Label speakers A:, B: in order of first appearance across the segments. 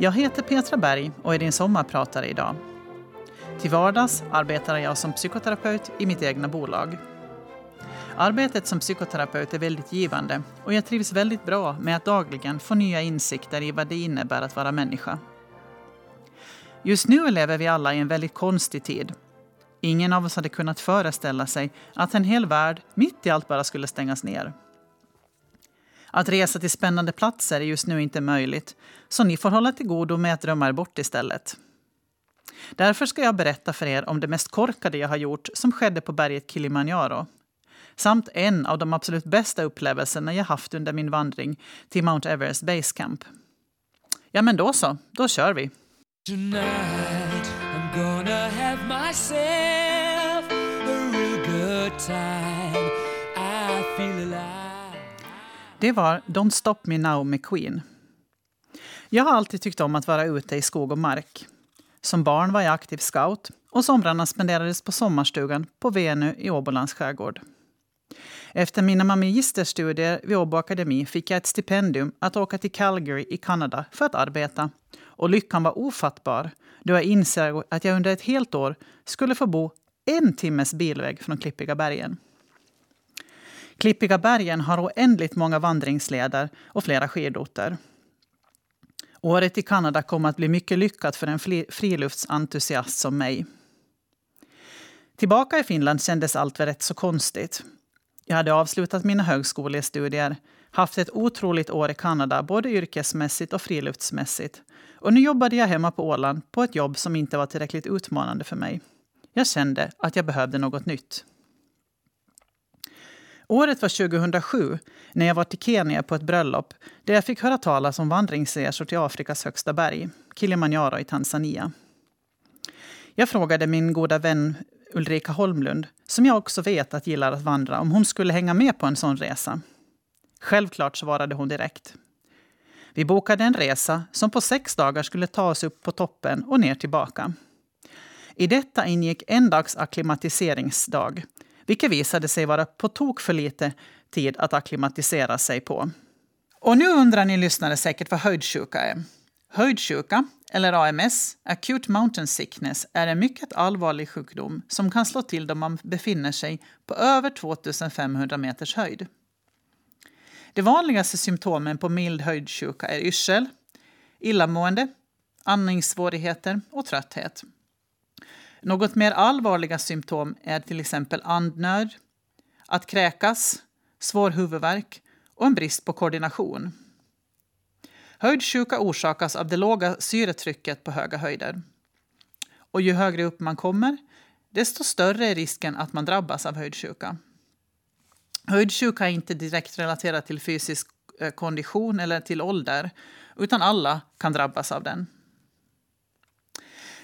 A: Jag heter Petra Berg och är din sommarpratare idag. Till vardags arbetar jag som psykoterapeut i mitt egna bolag. Arbetet som psykoterapeut är väldigt givande och jag trivs väldigt bra med att dagligen få nya insikter i vad det innebär att vara människa. Just nu lever vi alla i en väldigt konstig tid. Ingen av oss hade kunnat föreställa sig att en hel värld mitt i allt bara skulle stängas ner. Att resa till spännande platser är just nu inte möjligt, så ni får hålla till godo med att drömma er bort istället. Därför ska jag berätta för er om det mest korkade jag har gjort som skedde på berget Kilimanjaro. Samt en av de absolut bästa upplevelserna jag haft under min vandring till Mount Everest Base Camp. Ja, men då så. Då kör vi. Tonight Det var Don't Stop Me Now med Queen. Jag har alltid tyckt om att vara ute i skog och mark. Som barn var jag aktiv scout och somrarna spenderades på sommarstugan på Venö i Åbolands skärgård. Efter mina magisterstudier vid Åbo Akademi fick jag ett stipendium att åka till Calgary i Kanada för att arbeta. Och lyckan var ofattbar då jag insåg att jag under ett helt år skulle få bo en timmes bilväg från Klippiga bergen. Klippiga bergen har oändligt många vandringsleder och flera skidorter. Året i Kanada kommer att bli mycket lyckat för en friluftsentusiast som mig. Tillbaka i Finland kändes allt rätt så konstigt. Jag hade avslutat mina högskolestudier, haft ett otroligt år i Kanada både yrkesmässigt och friluftsmässigt. Och nu jobbade jag hemma på Åland på ett jobb som inte var tillräckligt utmanande för mig. Jag kände att jag behövde något nytt. Året var 2007 när jag var till Kenya på ett bröllop där jag fick höra talas om vandringsresor till Afrikas högsta berg, Kilimanjaro i Tanzania. Jag frågade min goda vän Ulrika Holmlund, som jag också vet att gillar att vandra, om hon skulle hänga med på en sån resa. Självklart svarade hon direkt. Vi bokade en resa som på sex dagar skulle ta oss upp på toppen och ner tillbaka. I detta ingick en dags akklimatiseringsdag, vilket visade sig vara på tok för lite tid att akklimatisera sig på. Och nu undrar ni lyssnare säkert vad höjdsjuka är. Höjdsjuka, eller AMS, Acute Mountain Sickness, är en mycket allvarlig sjukdom som kan slå till då man befinner sig på över 2500 meters höjd. De vanligaste symptomen på mild höjdsjuka är yrsel, illamående, andningssvårigheter och trötthet. Något mer allvarliga symptom är till exempel andnöd, att kräkas, svår huvudvärk och en brist på koordination. Höjdsjuka orsakas av det låga syretrycket på höga höjder. Och ju högre upp man kommer, desto större är risken att man drabbas av höjdsjuka. Höjdsjuka är inte direkt relaterat till fysisk eh, kondition eller till ålder, utan alla kan drabbas av den.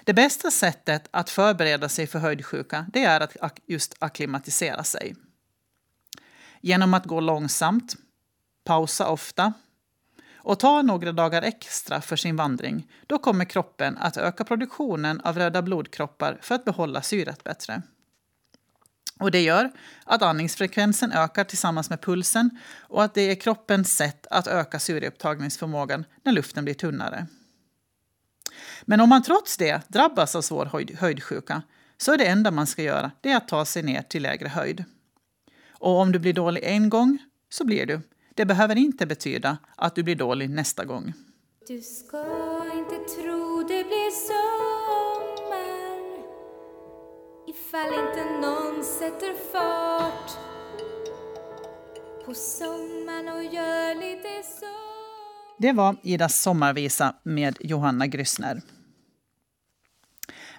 A: Det bästa sättet att förbereda sig för höjdsjuka det är att just akklimatisera sig. Genom att gå långsamt, pausa ofta och ta några dagar extra för sin vandring, då kommer kroppen att öka produktionen av röda blodkroppar för att behålla syret bättre. Och det gör att andningsfrekvensen ökar tillsammans med pulsen och att det är kroppens sätt att öka syreupptagningsförmågan när luften blir tunnare. Men om man trots det drabbas av svår höjd, höjdsjuka så är det enda man ska göra det att ta sig ner till lägre höjd. Och om du blir dålig en gång så blir du. Det behöver inte betyda att du blir dålig nästa gång. Du ska inte tro det blir sommar ifall inte någon sätter fart på sommaren och gör lite sommar det var Idas sommarvisa med Johanna Gryssner.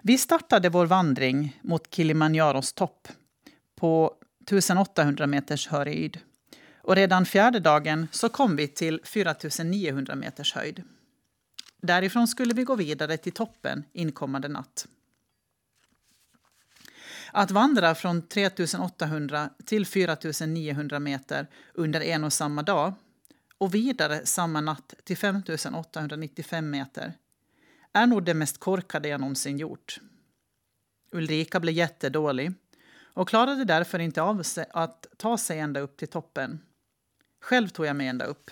A: Vi startade vår vandring mot Kilimanjaros topp på 1800 meters höjd och redan fjärde dagen så kom vi till 4900 meters höjd. Därifrån skulle vi gå vidare till toppen inkommande natt. Att vandra från 3800 till 4900 meter under en och samma dag och vidare samma natt till 5 895 meter är nog det mest korkade jag någonsin gjort. Ulrika blev jättedålig och klarade därför inte av att ta sig ända upp till toppen. Själv tog jag mig ända upp.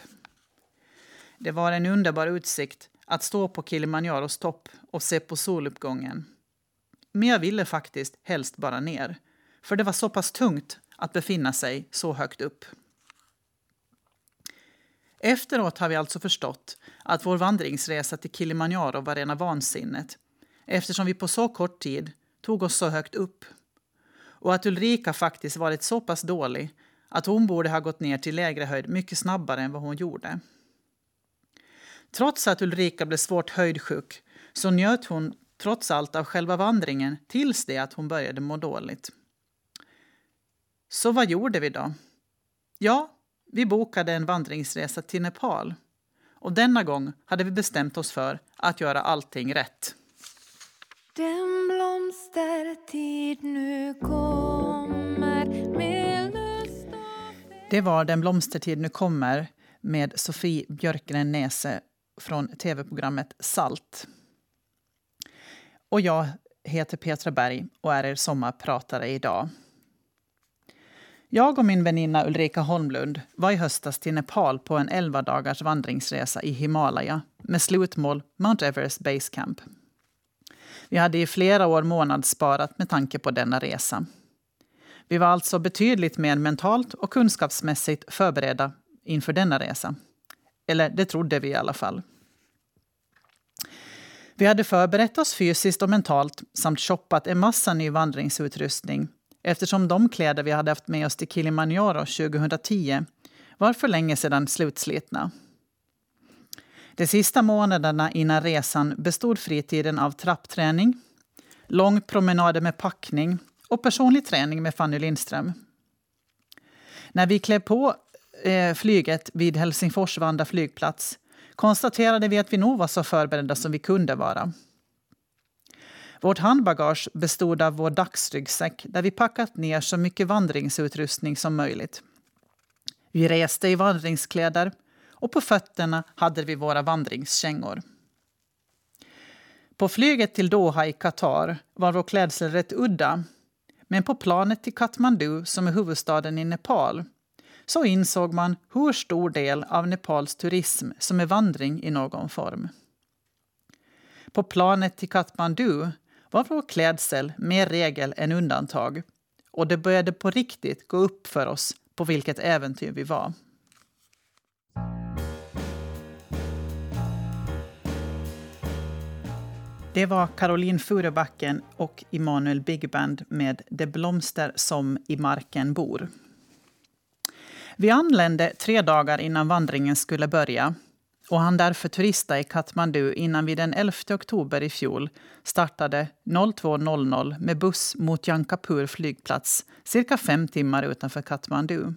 A: Det var en underbar utsikt att stå på Kilimanjaros topp och se på soluppgången. Men jag ville faktiskt helst bara ner, för det var så pass tungt att befinna sig så högt upp. Efteråt har vi alltså förstått att vår vandringsresa till Kilimanjaro var rena vansinnet eftersom vi på så kort tid tog oss så högt upp. Och att Ulrika faktiskt varit så pass dålig att hon borde ha gått ner till lägre höjd mycket snabbare än vad hon gjorde. Trots att Ulrika blev svårt höjdsjuk så njöt hon trots allt av själva vandringen tills det att hon började må dåligt. Så vad gjorde vi då? Ja, vi bokade en vandringsresa till Nepal. Och denna gång hade vi bestämt oss för att göra allting rätt. Den blomstertid nu kommer med lust. Det var Den blomstertid nu kommer med Sofie Björkgren Nese från tv-programmet Salt. Och jag heter Petra Berg och är er sommarpratare idag. Jag och min väninna Ulrika Holmlund var i höstas till Nepal på en 11 dagars vandringsresa i Himalaya med slutmål Mount Everest Base Camp. Vi hade i flera år månadssparat med tanke på denna resa. Vi var alltså betydligt mer mentalt och kunskapsmässigt förberedda inför denna resa. Eller det trodde vi i alla fall. Vi hade förberett oss fysiskt och mentalt samt shoppat en massa ny vandringsutrustning eftersom de kläder vi hade haft med oss till Kilimanjaro 2010 var för länge sedan slutslitna. De sista månaderna innan resan bestod fritiden av trappträning, lång promenader med packning och personlig träning med Fanny Lindström. När vi klev på eh, flyget vid Helsingfors Vanda flygplats konstaterade vi att vi nog var så förberedda som vi kunde vara. Vårt handbagage bestod av vår dagsryggsäck där vi packat ner så mycket vandringsutrustning som möjligt. Vi reste i vandringskläder och på fötterna hade vi våra vandringskängor. På flyget till Doha i Qatar var vår klädsel rätt udda. Men på planet till Kathmandu, som är huvudstaden i Nepal, så insåg man hur stor del av Nepals turism som är vandring i någon form. På planet till Kathmandu var vår klädsel mer regel än undantag och det började på riktigt gå upp för oss på vilket äventyr vi var. Det var Caroline Furebacken och Immanuel Big Band med Det blomster som i marken bor. Vi anlände tre dagar innan vandringen skulle börja och han därför turista i Kathmandu innan vi den 11 oktober i fjol startade 02.00 med buss mot Jankapur flygplats cirka fem timmar utanför Kathmandu.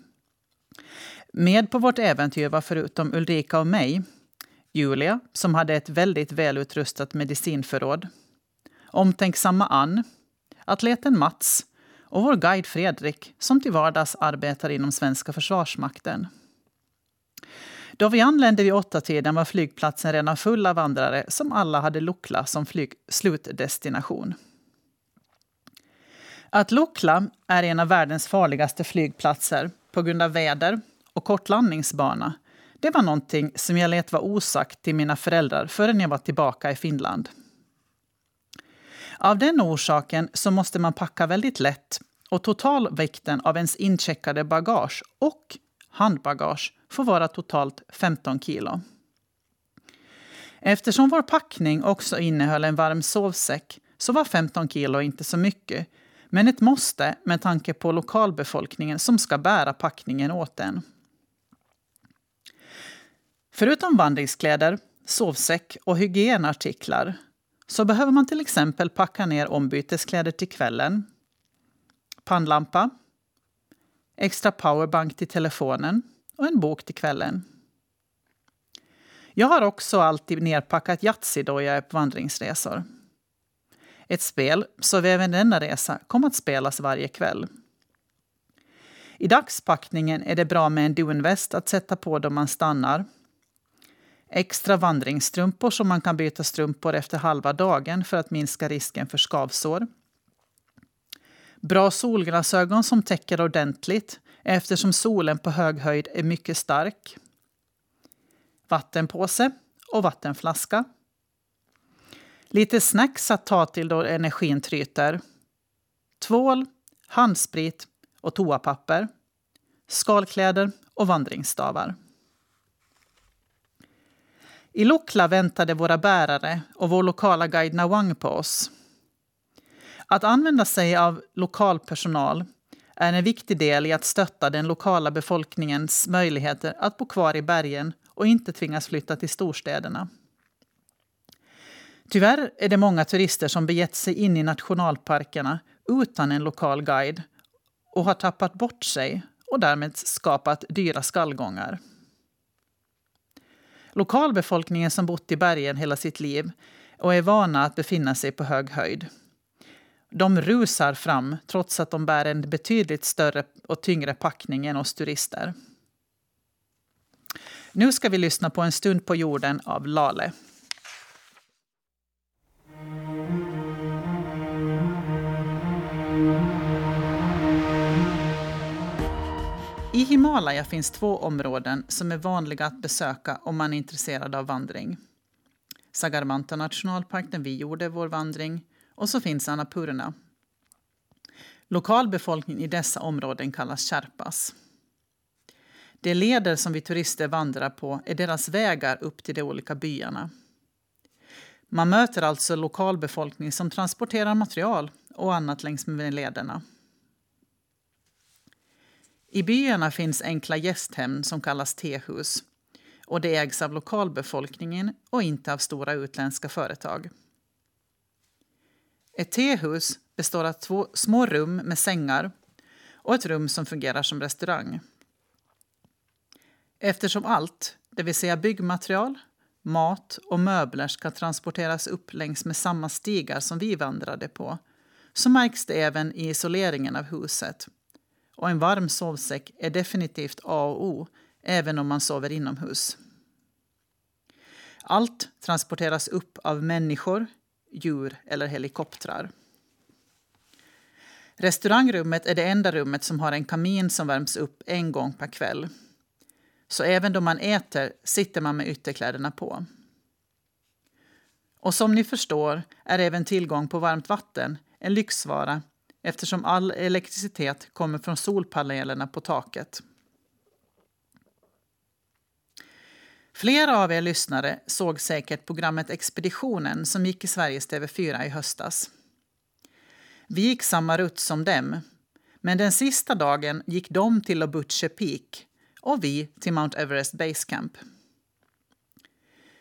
A: Med på vårt äventyr var förutom Ulrika och mig Julia, som hade ett väldigt välutrustat medicinförråd, omtänksamma Ann, atleten Mats och vår guide Fredrik som till vardags arbetar inom svenska försvarsmakten. Då vi anlände vid åttatiden var flygplatsen redan full av vandrare som alla hade Lukla som flyg slutdestination. Att Lukla är en av världens farligaste flygplatser på grund av väder och kort landningsbana det var någonting som jag lät vara osagt till mina föräldrar förrän jag var tillbaka i Finland. Av den orsaken så måste man packa väldigt lätt och totalvikten av ens incheckade bagage och handbagage får vara totalt 15 kilo. Eftersom vår packning också innehöll en varm sovsäck så var 15 kilo inte så mycket, men ett måste med tanke på lokalbefolkningen som ska bära packningen åt en. Förutom vandringskläder, sovsäck och hygienartiklar så behöver man till exempel packa ner ombyteskläder till kvällen, pannlampa, extra powerbank till telefonen och en bok till kvällen. Jag har också alltid nerpackat Yatzy då jag är på vandringsresor. Ett spel, så även denna resa, kom att spelas varje kväll. I dagspackningen är det bra med en dunväst att sätta på då man stannar Extra vandringsstrumpor som man kan byta strumpor efter halva dagen för att minska risken för skavsår. Bra solglasögon som täcker ordentligt eftersom solen på hög höjd är mycket stark. Vattenpåse och vattenflaska Lite snacks att ta till då energin tryter. Tvål, handsprit och toapapper. Skalkläder och vandringsstavar. I Lokla väntade våra bärare och vår lokala guide Nawang på oss. Att använda sig av lokal personal är en viktig del i att stötta den lokala befolkningens möjligheter att bo kvar i bergen och inte tvingas flytta till storstäderna. Tyvärr är det många turister som begett sig in i nationalparkerna utan en lokal guide och har tappat bort sig och därmed skapat dyra skallgångar. Lokalbefolkningen som bott i bergen hela sitt liv och är vana att befinna sig på hög höjd. De rusar fram trots att de bär en betydligt större och tyngre packning än oss turister. Nu ska vi lyssna på En stund på jorden av Lale. I Himalaya finns två områden som är vanliga att besöka om man är intresserad av vandring. Sagarmanta nationalpark där vi gjorde vår vandring och så finns Annapurna. Lokalbefolkningen i dessa områden kallas sherpas. De leder som vi turister vandrar på är deras vägar upp till de olika byarna. Man möter alltså lokalbefolkning som transporterar material och annat längs med lederna. I byarna finns enkla gästhem som kallas tehus och det ägs av lokalbefolkningen och inte av stora utländska företag. Ett tehus består av två små rum med sängar och ett rum som fungerar som restaurang. Eftersom allt, det vill säga byggmaterial, mat och möbler ska transporteras upp längs med samma stigar som vi vandrade på så märks det även i isoleringen av huset. Och en varm sovsäck är definitivt A och O även om man sover inomhus. Allt transporteras upp av människor, djur eller helikoptrar. Restaurangrummet är det enda rummet som har en kamin som värms upp en gång per kväll. Så även då man äter sitter man med ytterkläderna på. Och som ni förstår är även tillgång på varmt vatten en lyxvara eftersom all elektricitet kommer från solpanelerna på taket. Flera av er lyssnare såg säkert programmet Expeditionen som gick i Sveriges TV4 i höstas. Vi gick samma rutt som dem, men den sista dagen gick de till Lobuche Peak och vi till Mount Everest Base Camp.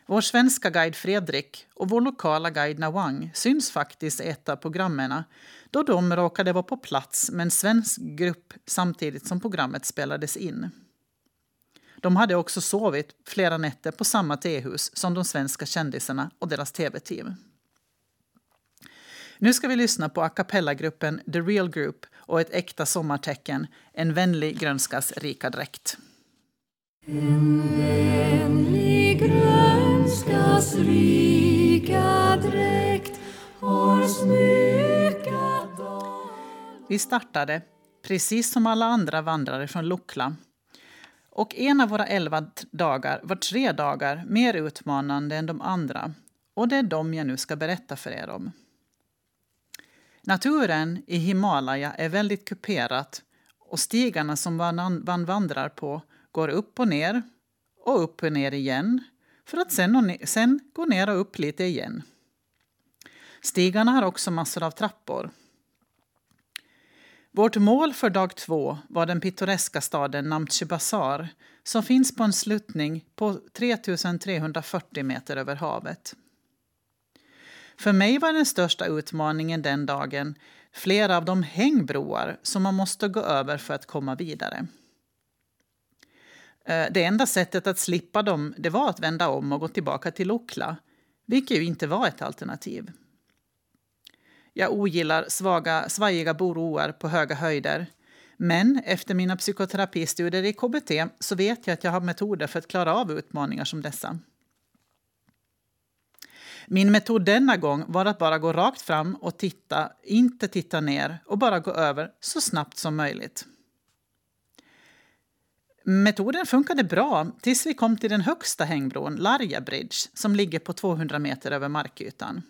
A: Vår svenska guide Fredrik och vår lokala guide Nawang syns faktiskt i ett av programmen då de råkade vara på plats med en svensk grupp samtidigt som programmet spelades in. De hade också sovit flera nätter på samma tehus som de svenska kändisarna och deras tv-team. Nu ska vi lyssna på a cappella-gruppen The Real Group och ett äkta sommartecken, en vänlig grönskas rika dräkt. En vänlig grönskas rika dräkt har smykat Vi startade, precis som alla andra vandrare från Lukla, och en av våra elva dagar var tre dagar mer utmanande än de andra. Och det är dem jag nu ska berätta för er om. Naturen i Himalaya är väldigt kuperat och stigarna som man vandrar på går upp och ner och upp och ner igen för att sen, sen gå ner och upp lite igen. Stigarna har också massor av trappor. Vårt mål för dag två var den pittoreska staden Namche Bazar som finns på en sluttning på 3340 meter över havet. För mig var den största utmaningen den dagen flera av de hängbroar som man måste gå över för att komma vidare. Eh, det enda sättet att slippa dem det var att vända om och gå tillbaka till Okla, vilket ju inte var ett alternativ. Jag ogillar svaga, svajiga boroar på höga höjder. Men efter mina psykoterapistudier i KBT så vet jag att jag har metoder för att klara av utmaningar som dessa. Min metod denna gång var att bara gå rakt fram och titta, inte titta ner och bara gå över så snabbt som möjligt. Metoden funkade bra tills vi kom till den högsta hängbron, Larja Bridge, som ligger på 200 meter över markytan.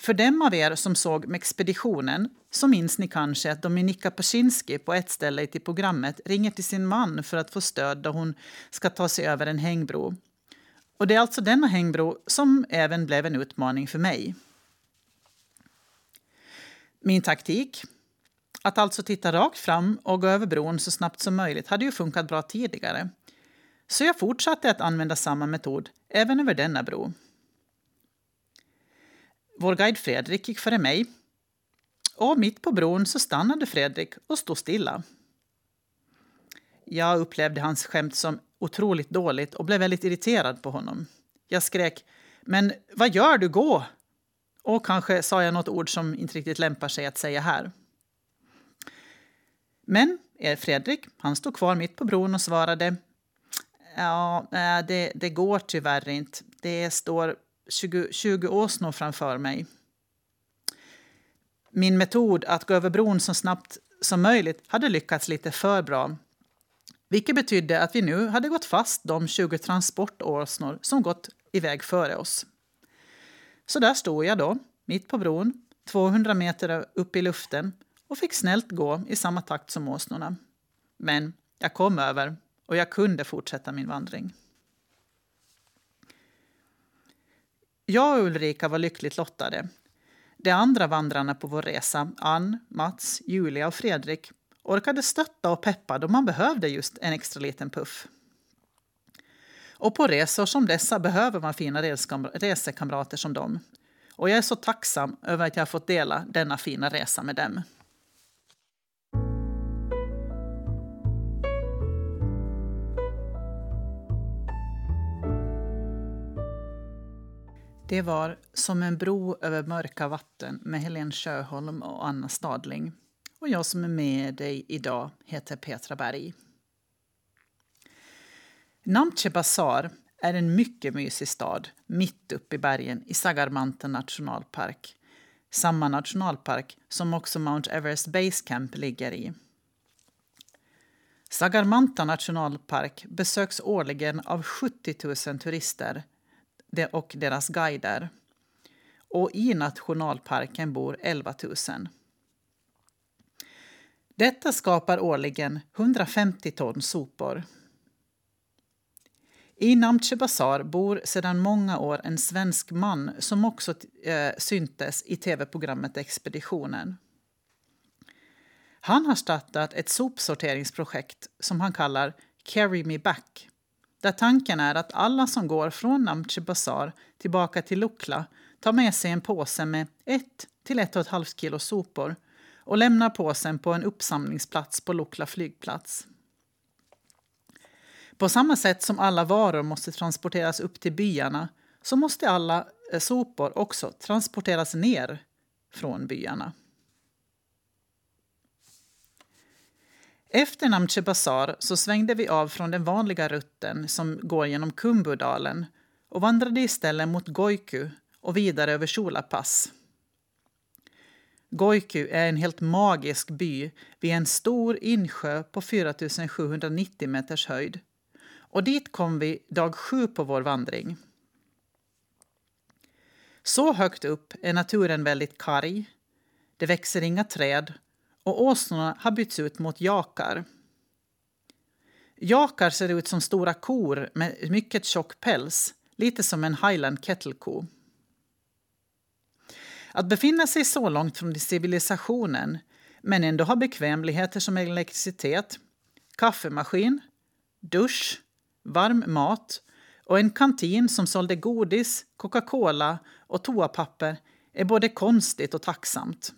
A: För dem av er som såg med expeditionen så minns ni kanske att Dominika Paczynski på ett ställe i programmet ringer till sin man för att få stöd då hon ska ta sig över en hängbro. Och det är alltså denna hängbro som även blev en utmaning för mig. Min taktik, att alltså titta rakt fram och gå över bron så snabbt som möjligt, hade ju funkat bra tidigare. Så jag fortsatte att använda samma metod även över denna bro. Vår guide Fredrik gick före mig och mitt på bron så stannade Fredrik och stod stilla. Jag upplevde hans skämt som otroligt dåligt och blev väldigt irriterad på honom. Jag skrek “Men vad gör du? Gå!” och kanske sa jag något ord som inte riktigt lämpar sig att säga här. Men eh, Fredrik, han stod kvar mitt på bron och svarade Ja, eh, det, det går tyvärr inte. Det står 20, 20 åsnor framför mig. Min metod att gå över bron så snabbt som möjligt hade lyckats lite för bra. Vilket betydde att vi nu hade gått fast de 20 transportåsnor som gått iväg före oss. Så där stod jag då, mitt på bron, 200 meter upp i luften och fick snällt gå i samma takt som åsnorna. Men jag kom över och jag kunde fortsätta min vandring. Jag och Ulrika var lyckligt lottade. De andra vandrarna på vår resa, Ann, Mats, Julia och Fredrik, orkade stötta och peppa då man behövde just en extra liten puff. Och på resor som dessa behöver man fina resekamrater som dem. Och jag är så tacksam över att jag har fått dela denna fina resa med dem. Det var Som en bro över mörka vatten med Helene Sjöholm och Anna Stadling. Och jag som är med dig idag heter Petra Berg. Namche Bazaar är en mycket mysig stad mitt uppe i bergen i Sagarmanta nationalpark. Samma nationalpark som också Mount Everest Base Camp ligger i. Sagarmanta nationalpark besöks årligen av 70 000 turister och deras guider. Och i nationalparken bor 11 000. Detta skapar årligen 150 ton sopor. I Namche Bazaar bor sedan många år en svensk man som också eh, syntes i tv-programmet Expeditionen. Han har startat ett sopsorteringsprojekt som han kallar Carry Me Back där tanken är att alla som går från Namche Bazaar tillbaka till Lukla tar med sig en påse med 1 till 1,5 kilo sopor och lämnar påsen på en uppsamlingsplats på Lukla flygplats. På samma sätt som alla varor måste transporteras upp till byarna så måste alla eh, sopor också transporteras ner från byarna. Efter Namche Bazaar så svängde vi av från den vanliga rutten som går genom Kumbudalen och vandrade istället mot Goiku och vidare över Cholapass. Goiku är en helt magisk by vid en stor insjö på 4790 meters höjd. Och dit kom vi dag sju på vår vandring. Så högt upp är naturen väldigt karg. Det växer inga träd och åsnorna har bytts ut mot jakar. Jakar ser ut som stora kor med mycket tjock päls, lite som en highland kettleko. Att befinna sig så långt från civilisationen men ändå ha bekvämligheter som elektricitet, kaffemaskin, dusch, varm mat och en kantin som sålde godis, Coca-Cola och toapapper är både konstigt och tacksamt.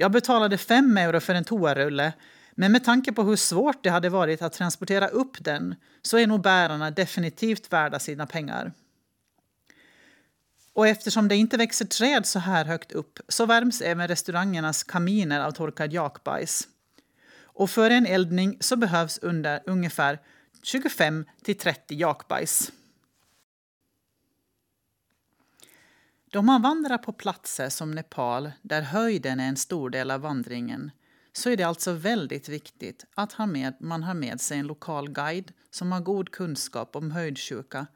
A: Jag betalade 5 euro för en toarulle men med tanke på hur svårt det hade varit att transportera upp den så är nog bärarna definitivt värda sina pengar. Och eftersom det inte växer träd så här högt upp så värms även restaurangernas kaminer av torkad jakbajs. Och för en eldning så behövs under ungefär 25 till 30 jakbajs. Då man vandrar på platser som Nepal, där höjden är en stor del av vandringen, så är det alltså väldigt viktigt att man har med sig en lokal guide som har god kunskap om höjdsjuka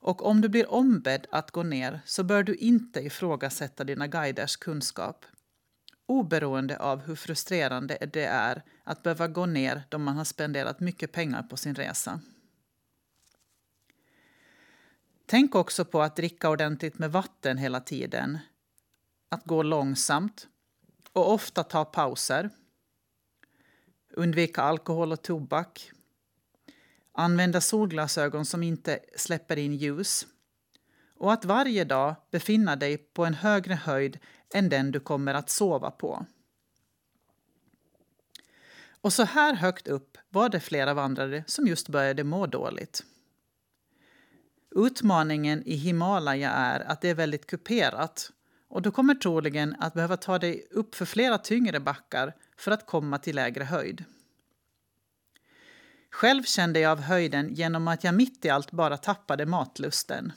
A: Och om du blir ombedd att gå ner så bör du inte ifrågasätta dina guiders kunskap. Oberoende av hur frustrerande det är att behöva gå ner då man har spenderat mycket pengar på sin resa. Tänk också på att dricka ordentligt med vatten hela tiden. Att gå långsamt och ofta ta pauser. Undvika alkohol och tobak. Använda solglasögon som inte släpper in ljus. Och att varje dag befinna dig på en högre höjd än den du kommer att sova på. Och så här högt upp var det flera vandrare som just började må dåligt. Utmaningen i Himalaya är att det är väldigt kuperat och du kommer troligen att behöva ta dig upp för flera tyngre backar för att komma till lägre höjd. Själv kände jag av höjden genom att jag mitt i allt bara tappade matlusten.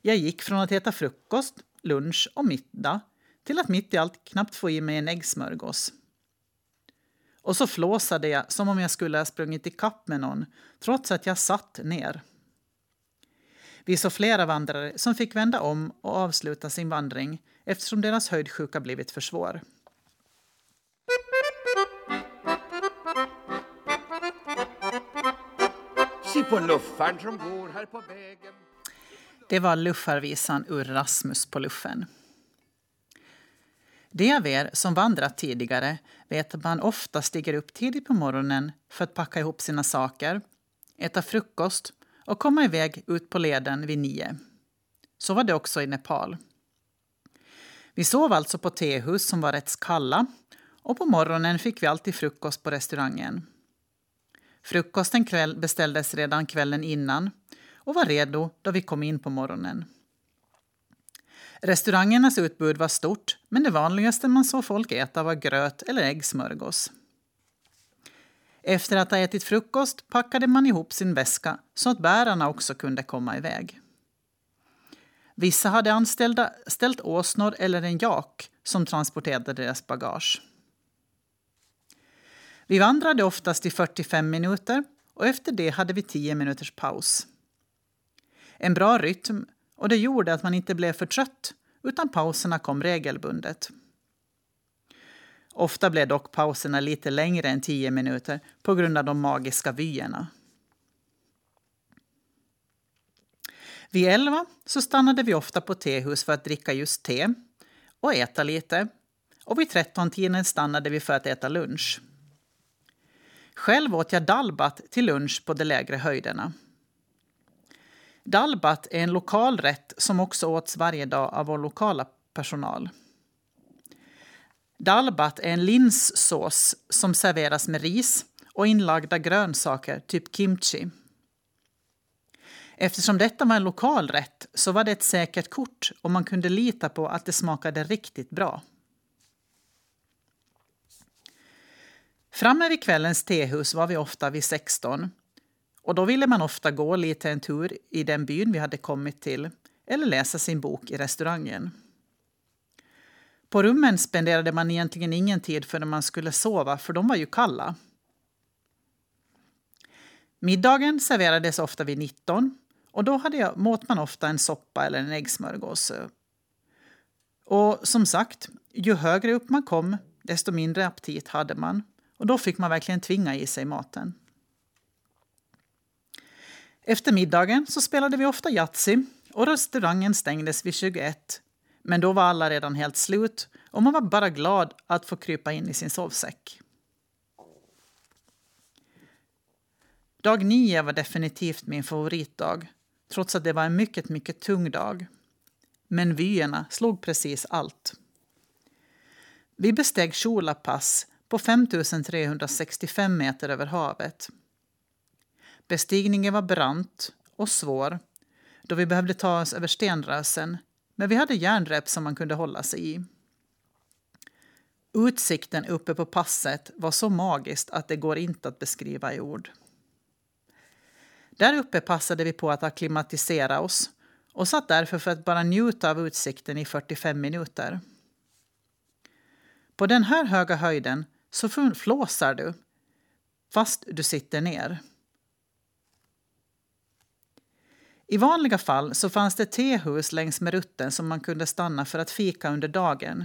A: Jag gick från att äta frukost, lunch och middag till att mitt i allt knappt få i mig en äggsmörgås. Och så flåsade jag som om jag skulle ha sprungit i kapp med någon, trots att jag satt ner. Vi såg flera vandrare som fick vända om och avsluta sin vandring eftersom deras höjdsjuka blivit för svår. Se på luffaren som går här på vägen. Det var luffarvisan ur Rasmus på luffen. De av er som vandrat tidigare vet att man ofta stiger upp tidigt på morgonen för att packa ihop sina saker, äta frukost och komma iväg ut på leden vid nio. Så var det också i Nepal. Vi sov alltså på tehus som var rätt kalla och på morgonen fick vi alltid frukost på restaurangen. Frukosten kväll beställdes redan kvällen innan och var redo då vi kom in på morgonen. Restaurangernas utbud var stort, men det vanligaste man såg folk äta var gröt eller äggsmörgås. Efter att ha ätit frukost packade man ihop sin väska så att bärarna också kunde komma iväg. Vissa hade anställda ställt åsnor eller en jak som transporterade deras bagage. Vi vandrade oftast i 45 minuter och efter det hade vi 10 minuters paus. En bra rytm och det gjorde att man inte blev för trött utan pauserna kom regelbundet. Ofta blev dock pauserna lite längre än 10 minuter på grund av de magiska vyerna. Vid elva så stannade vi ofta på tehus för att dricka just te och äta lite. Och vid 13-tiden stannade vi för att äta lunch. Själv åt jag dalbat till lunch på de lägre höjderna. Dalbat är en lokal rätt som också åts varje dag av vår lokala personal. Dalbat är en linssås som serveras med ris och inlagda grönsaker, typ kimchi. Eftersom detta var en lokal rätt så var det ett säkert kort och man kunde lita på att det smakade riktigt bra. Framme vid kvällens tehus var vi ofta vid 16 och då ville man ofta gå lite en tur i den byn vi hade kommit till eller läsa sin bok i restaurangen. På rummen spenderade man egentligen ingen tid förrän man skulle sova, för de var ju kalla. Middagen serverades ofta vid 19 och då hade jag, åt man ofta en soppa eller en äggsmörgås. Och som sagt, ju högre upp man kom, desto mindre aptit hade man. Och då fick man verkligen tvinga i sig maten. Efter middagen så spelade vi ofta Yatzy och restaurangen stängdes vid 21 men då var alla redan helt slut och man var bara glad att få krypa in i sin sovsäck. Dag nio var definitivt min favoritdag, trots att det var en mycket, mycket tung dag. Men vyerna slog precis allt. Vi besteg Shula pass på 5365 meter över havet. Bestigningen var brant och svår då vi behövde ta oss över stenrösen men vi hade järnrep som man kunde hålla sig i. Utsikten uppe på passet var så magiskt att det går inte att beskriva i ord. Där uppe passade vi på att akklimatisera oss och satt därför för att bara njuta av utsikten i 45 minuter. På den här höga höjden så flåsar du fast du sitter ner. I vanliga fall så fanns det tehus längs med rutten som man kunde stanna för att fika under dagen.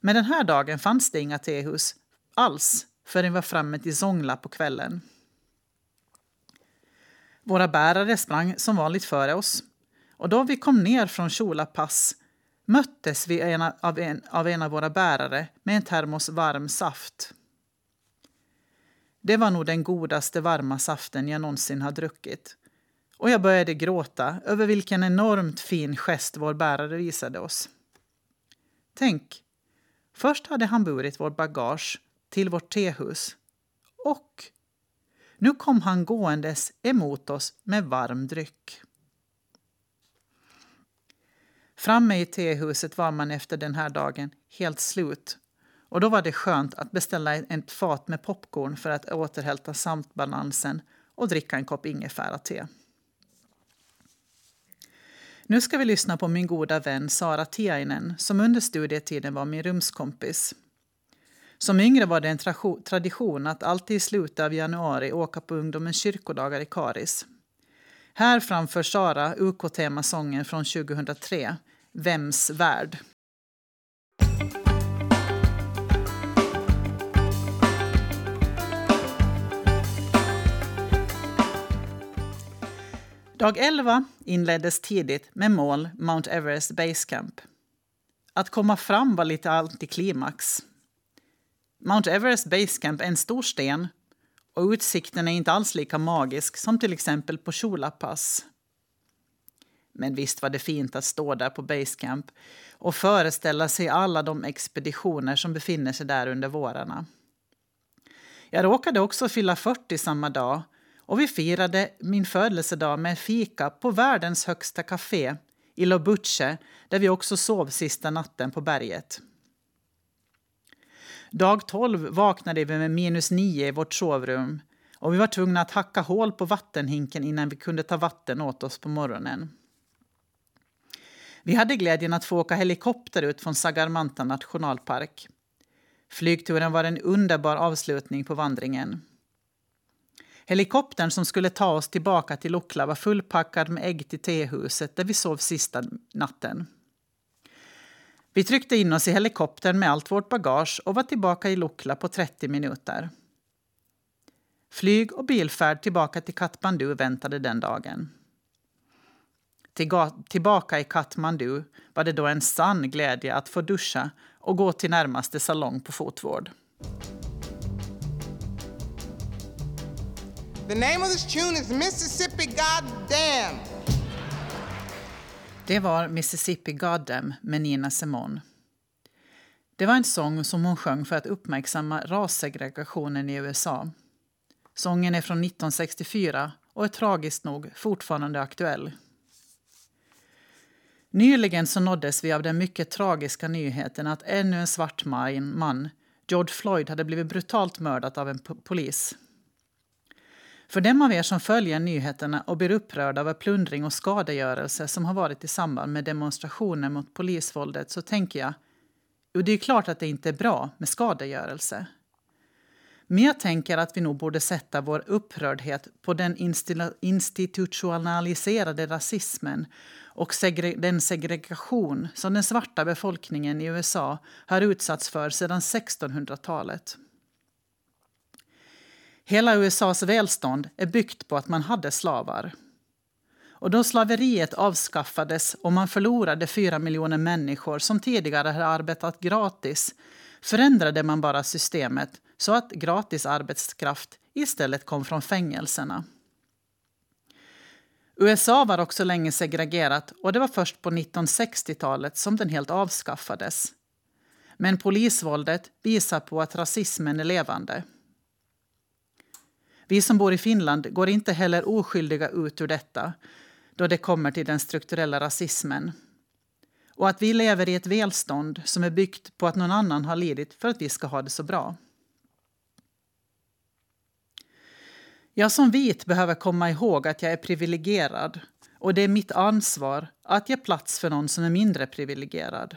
A: Men den här dagen fanns det inga tehus alls förrän vi var framme till Zongla på kvällen. Våra bärare sprang som vanligt före oss och då vi kom ner från Chola pass möttes vi ena, av, en, av en av våra bärare med en termos varm saft. Det var nog den godaste varma saften jag någonsin har druckit. Och jag började gråta över vilken enormt fin gest vår bärare visade oss. Tänk, först hade han burit vårt bagage till vårt tehus och nu kom han gåendes emot oss med varm dryck. Framme i tehuset var man efter den här dagen helt slut och då var det skönt att beställa ett fat med popcorn för att återhämta samtbalansen och dricka en kopp ingefära-te. Nu ska vi lyssna på min goda vän Sara Tiainen som under studietiden var min rumskompis. Som yngre var det en tra tradition att alltid i slutet av januari åka på ungdomens kyrkodagar i Karis. Här framför Sara UK-temasången från 2003, Vems värld? Dag 11 inleddes tidigt med mål Mount Everest Base Camp. Att komma fram var lite antiklimax. Mount Everest Base Camp är en stor sten och utsikten är inte alls lika magisk som till exempel på Cholapass. Men visst var det fint att stå där på Base Camp och föreställa sig alla de expeditioner som befinner sig där under vårarna. Jag råkade också fylla 40 samma dag och vi firade min födelsedag med fika på världens högsta café i Lobuche där vi också sov sista natten på berget. Dag 12 vaknade vi med minus 9 i vårt sovrum och vi var tvungna att hacka hål på vattenhinken innan vi kunde ta vatten åt oss på morgonen. Vi hade glädjen att få åka helikopter ut från Sagarmanta nationalpark. Flygturen var en underbar avslutning på vandringen. Helikoptern som skulle ta oss tillbaka till Lukla var fullpackad med ägg till tehuset där vi sov sista natten. Vi tryckte in oss i helikoptern med allt vårt bagage och var tillbaka i Lokla på 30 minuter. Flyg och bilfärd tillbaka till Katmandu väntade den dagen. Tillbaka i Katmandu var det då en sann glädje att få duscha och gå till närmaste salong på fotvård. The name of this tune is Mississippi Goddamn. Det var Mississippi Goddamn med Nina Simone. Det var en sång som hon sjöng för att uppmärksamma rassegregationen i USA. Sången är från 1964 och är tragiskt nog fortfarande aktuell. Nyligen så nåddes vi av den mycket tragiska nyheten att ännu en svart man, George Floyd, hade blivit brutalt mördad av en polis. För dem av er som följer nyheterna och blir upprörda över plundring och skadegörelse som har varit i samband med demonstrationer mot polisvåldet så tänker jag, jo det är klart att det inte är bra med skadegörelse. Men jag tänker att vi nog borde sätta vår upprördhet på den institutionaliserade rasismen och segre den segregation som den svarta befolkningen i USA har utsatts för sedan 1600-talet. Hela USAs välstånd är byggt på att man hade slavar. Och då slaveriet avskaffades och man förlorade fyra miljoner människor som tidigare hade arbetat gratis förändrade man bara systemet så att gratis arbetskraft istället kom från fängelserna. USA var också länge segregerat och det var först på 1960-talet som den helt avskaffades. Men polisvåldet visar på att rasismen är levande. Vi som bor i Finland går inte heller oskyldiga ut ur detta då det kommer till den strukturella rasismen. Och att vi lever i ett välstånd som är byggt på att någon annan har lidit för att vi ska ha det så bra. Jag som vit behöver komma ihåg att jag är privilegierad och det är mitt ansvar att ge plats för någon som är mindre privilegierad.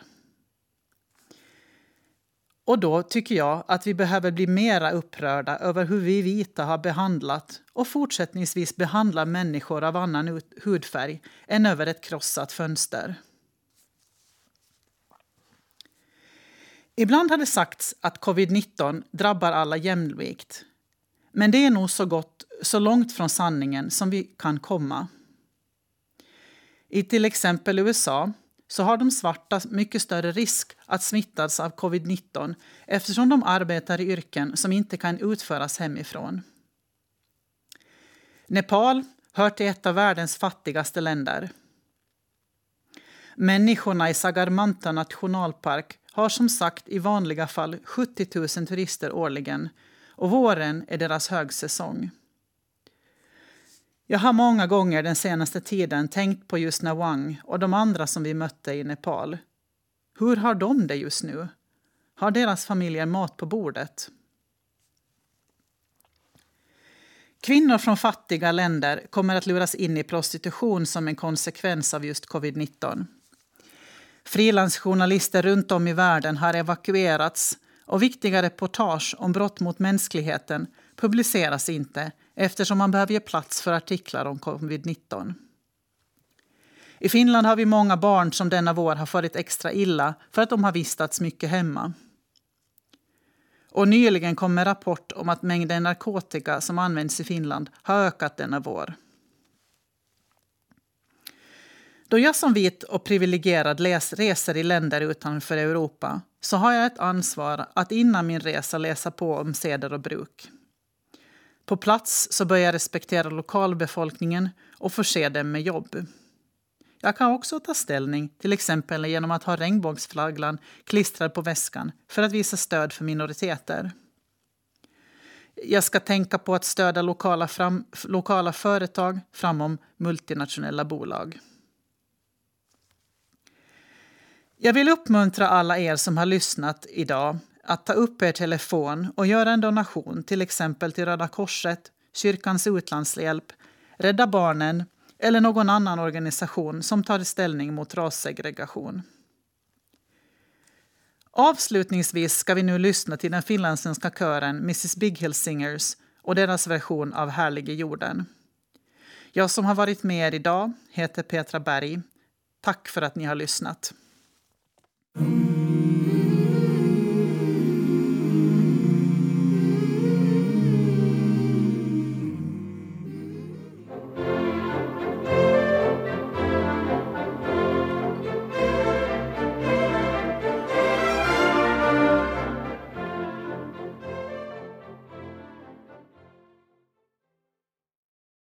A: Och då tycker jag att vi behöver bli mera upprörda över hur vi vita har behandlat och fortsättningsvis behandlar människor av annan hudfärg än över ett krossat fönster. Ibland har det sagts att covid-19 drabbar alla jämlikt. Men det är nog så, gott, så långt från sanningen som vi kan komma. I till exempel USA så har de svarta mycket större risk att smittas av covid-19 eftersom de arbetar i yrken som inte kan utföras hemifrån. Nepal hör till ett av världens fattigaste länder. Människorna i Sagarmanta nationalpark har som sagt i vanliga fall 70 000 turister årligen och våren är deras högsäsong. Jag har många gånger den senaste tiden tänkt på just Nawang och de andra som vi mötte i Nepal. Hur har de det just nu? Har deras familjer mat på bordet? Kvinnor från fattiga länder kommer att luras in i prostitution som en konsekvens av just covid-19. Frilansjournalister runt om i världen har evakuerats och viktiga reportage om brott mot mänskligheten publiceras inte eftersom man behöver ge plats för artiklar om covid-19. I Finland har vi många barn som denna vår har farit extra illa för att de har vistats mycket hemma. Och nyligen kom en rapport om att mängden narkotika som används i Finland har ökat denna vår. Då jag som vit och privilegierad reser i länder utanför Europa så har jag ett ansvar att innan min resa läsa på om seder och bruk. På plats så börjar jag respektera lokalbefolkningen och förse dem med jobb. Jag kan också ta ställning, till exempel genom att ha regnbågsflagglan klistrad på väskan för att visa stöd för minoriteter. Jag ska tänka på att stödja lokala, fram, lokala företag framom multinationella bolag. Jag vill uppmuntra alla er som har lyssnat idag att ta upp er telefon och göra en donation till exempel till Röda Korset, Kyrkans utlandshjälp, Rädda Barnen eller någon annan organisation som tar ställning mot rassegregation. Avslutningsvis ska vi nu lyssna till den finlandssvenska kören Mrs Big Hill Singers och deras version av Härlige jorden. Jag som har varit med er idag heter Petra Berg. Tack för att ni har lyssnat.